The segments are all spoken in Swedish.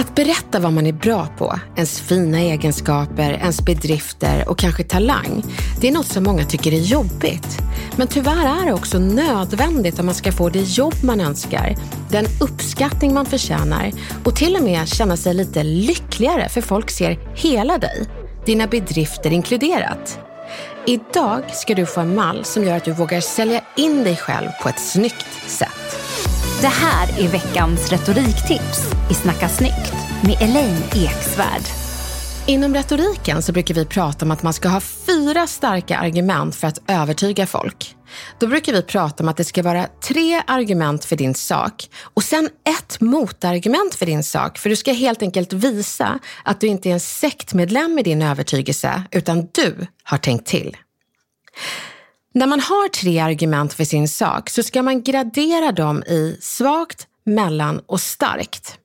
Att berätta vad man är bra på, ens fina egenskaper, ens bedrifter och kanske talang, det är något som många tycker är jobbigt. Men tyvärr är det också nödvändigt om man ska få det jobb man önskar, den uppskattning man förtjänar och till och med känna sig lite lyckligare för folk ser hela dig, dina bedrifter inkluderat. Idag ska du få en mall som gör att du vågar sälja in dig själv på ett snyggt sätt. Det här är veckans retoriktips i Snacka snyggt med Elaine Eksvärd. Inom retoriken så brukar vi prata om att man ska ha fyra starka argument för att övertyga folk. Då brukar vi prata om att det ska vara tre argument för din sak och sen ett motargument för din sak. För du ska helt enkelt visa att du inte är en sektmedlem i din övertygelse, utan du har tänkt till. När man har tre argument för sin sak så ska man gradera dem i svagt, mellan och starkt.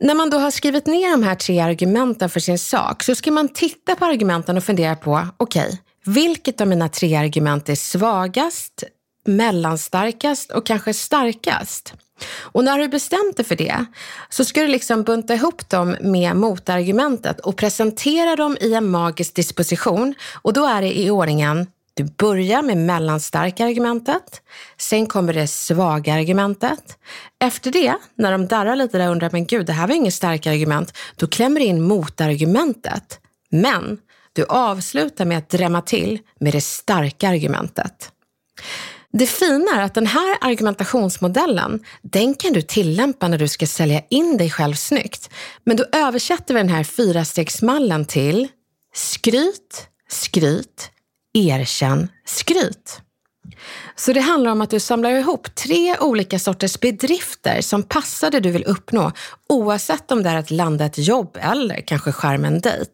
När man då har skrivit ner de här tre argumenten för sin sak så ska man titta på argumenten och fundera på, okej, okay, vilket av mina tre argument är svagast, mellanstarkast och kanske starkast? Och när du bestämt dig för det så ska du liksom bunta ihop dem med motargumentet och presentera dem i en magisk disposition. Och då är det i ordningen du börjar med mellanstarka argumentet, sen kommer det svaga argumentet. Efter det, när de darrar lite där och undrar, men gud, det här var inget starka argument, då klämmer du in motargumentet. Men du avslutar med att drämma till med det starka argumentet. Det fina är att den här argumentationsmodellen, den kan du tillämpa när du ska sälja in dig själv snyggt. Men då översätter vi den här fyrastegsmallen till skryt, skryt, erkänn, skryt. Så det handlar om att du samlar ihop tre olika sorters bedrifter som passar det du vill uppnå, oavsett om det är att landa ett jobb eller kanske skärma en dejt.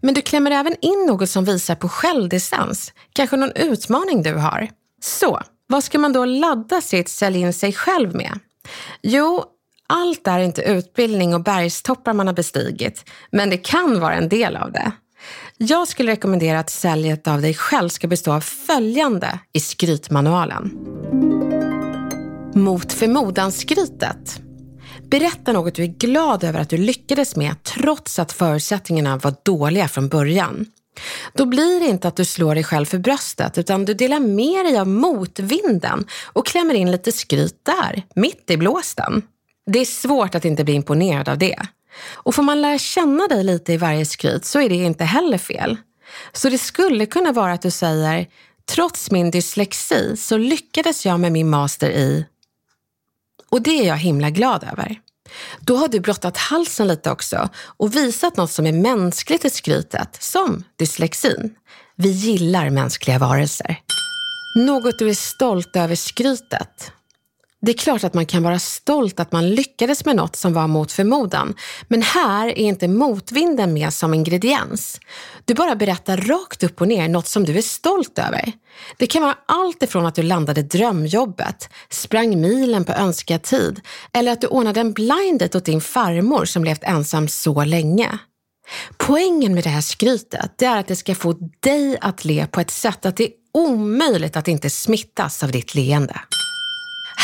Men du klämmer även in något som visar på självdistans, kanske någon utmaning du har. Så, vad ska man då ladda sitt sälj in sig själv med? Jo, allt är inte utbildning och bergstoppar man har bestigit, men det kan vara en del av det. Jag skulle rekommendera att säljet av dig själv ska bestå av följande i skrytmanualen. Mot förmodan-skrytet. Berätta något du är glad över att du lyckades med trots att förutsättningarna var dåliga från början. Då blir det inte att du slår dig själv för bröstet utan du delar med dig av motvinden och klämmer in lite skryt där, mitt i blåsten. Det är svårt att inte bli imponerad av det. Och får man lära känna dig lite i varje skryt så är det inte heller fel. Så det skulle kunna vara att du säger, trots min dyslexi så lyckades jag med min master i... Och det är jag himla glad över. Då har du blottat halsen lite också och visat något som är mänskligt i skrytet, som dyslexin. Vi gillar mänskliga varelser. Något du är stolt över skrytet. Det är klart att man kan vara stolt att man lyckades med något som var mot förmodan. Men här är inte motvinden med som ingrediens. Du bara berättar rakt upp och ner något som du är stolt över. Det kan vara allt ifrån att du landade drömjobbet, sprang milen på önskad tid eller att du ordnade en blind date åt din farmor som levt ensam så länge. Poängen med det här skrytet är att det ska få dig att le på ett sätt att det är omöjligt att inte smittas av ditt leende.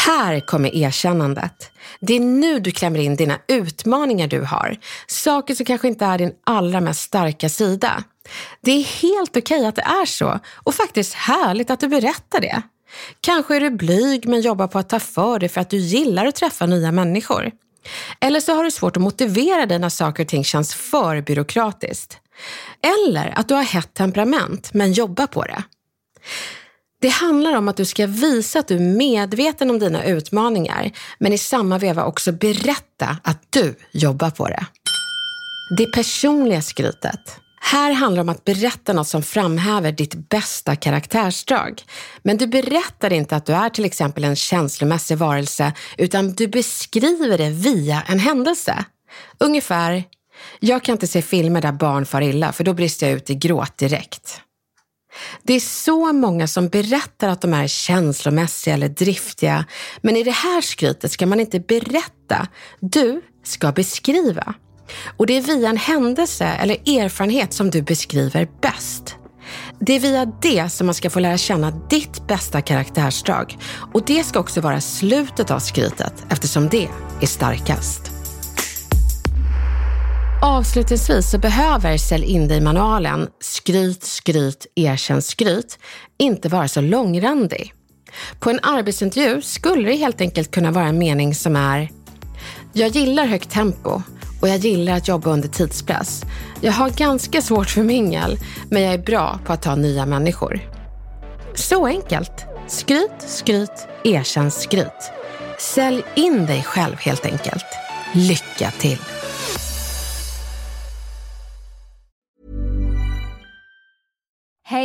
Här kommer erkännandet. Det är nu du klämmer in dina utmaningar du har. Saker som kanske inte är din allra mest starka sida. Det är helt okej okay att det är så och faktiskt härligt att du berättar det. Kanske är du blyg men jobbar på att ta för dig för att du gillar att träffa nya människor. Eller så har du svårt att motivera dig när saker och ting känns för byråkratiskt. Eller att du har hett temperament men jobbar på det. Det handlar om att du ska visa att du är medveten om dina utmaningar men i samma veva också berätta att du jobbar på det. Det personliga skrytet. Här handlar det om att berätta något som framhäver ditt bästa karaktärsdrag. Men du berättar inte att du är till exempel en känslomässig varelse, utan du beskriver det via en händelse. Ungefär, jag kan inte se filmer där barn far illa, för då brister jag ut i gråt direkt. Det är så många som berättar att de är känslomässiga eller driftiga, men i det här skrytet ska man inte berätta. Du ska beskriva. Och det är via en händelse eller erfarenhet som du beskriver bäst. Det är via det som man ska få lära känna ditt bästa karaktärsdrag. Och det ska också vara slutet av skrytet eftersom det är starkast. Avslutningsvis så behöver Sälj in dig-manualen Skryt, skryt, erkänn skryt inte vara så långrandig. På en arbetsintervju skulle det helt enkelt kunna vara en mening som är Jag gillar högt tempo och jag gillar att jobba under tidspress. Jag har ganska svårt för mingel, men jag är bra på att ta nya människor. Så enkelt. Skryt, skryt, erkänn skryt. Sälj in dig själv helt enkelt. Lycka till!